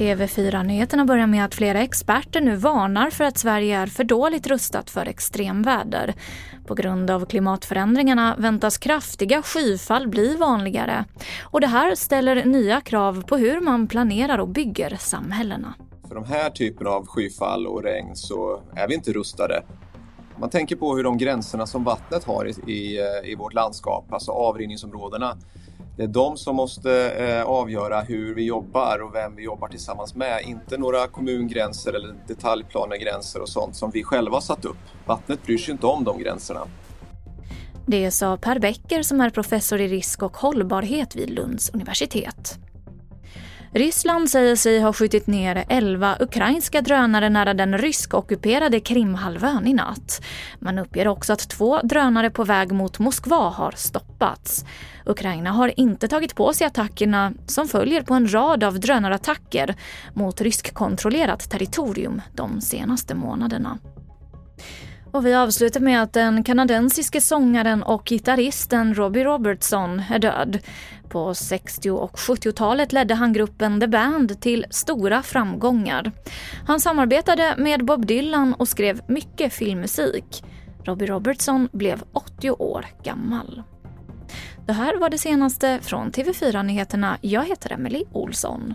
TV4-nyheterna börjar med att flera experter nu varnar för att Sverige är för dåligt rustat för extremväder. På grund av klimatförändringarna väntas kraftiga skyfall bli vanligare. Och det här ställer nya krav på hur man planerar och bygger samhällena. För de här typen av skyfall och regn så är vi inte rustade. Man tänker på hur de gränserna som vattnet har i, i, eh, i vårt landskap, alltså avrinningsområdena, det är de som måste eh, avgöra hur vi jobbar och vem vi jobbar tillsammans med. Inte några kommungränser eller detaljplanegränser och sånt som vi själva satt upp. Vattnet bryr sig inte om de gränserna. Det sa Per Becker som är professor i risk och hållbarhet vid Lunds universitet. Ryssland säger sig ha skjutit ner 11 ukrainska drönare nära den rysk-ockuperade Krimhalvön i natt. Man uppger också att två drönare på väg mot Moskva har stoppats. Ukraina har inte tagit på sig attackerna som följer på en rad av drönarattacker mot ryskkontrollerat territorium de senaste månaderna. Och vi avslutar med att den kanadensiske sångaren och gitarristen Robbie Robertson är död. På 60 och 70-talet ledde han gruppen The Band till stora framgångar. Han samarbetade med Bob Dylan och skrev mycket filmmusik. Robbie Robertson blev 80 år gammal. Det här var det senaste från TV4 Nyheterna. Jag heter Emily Olsson.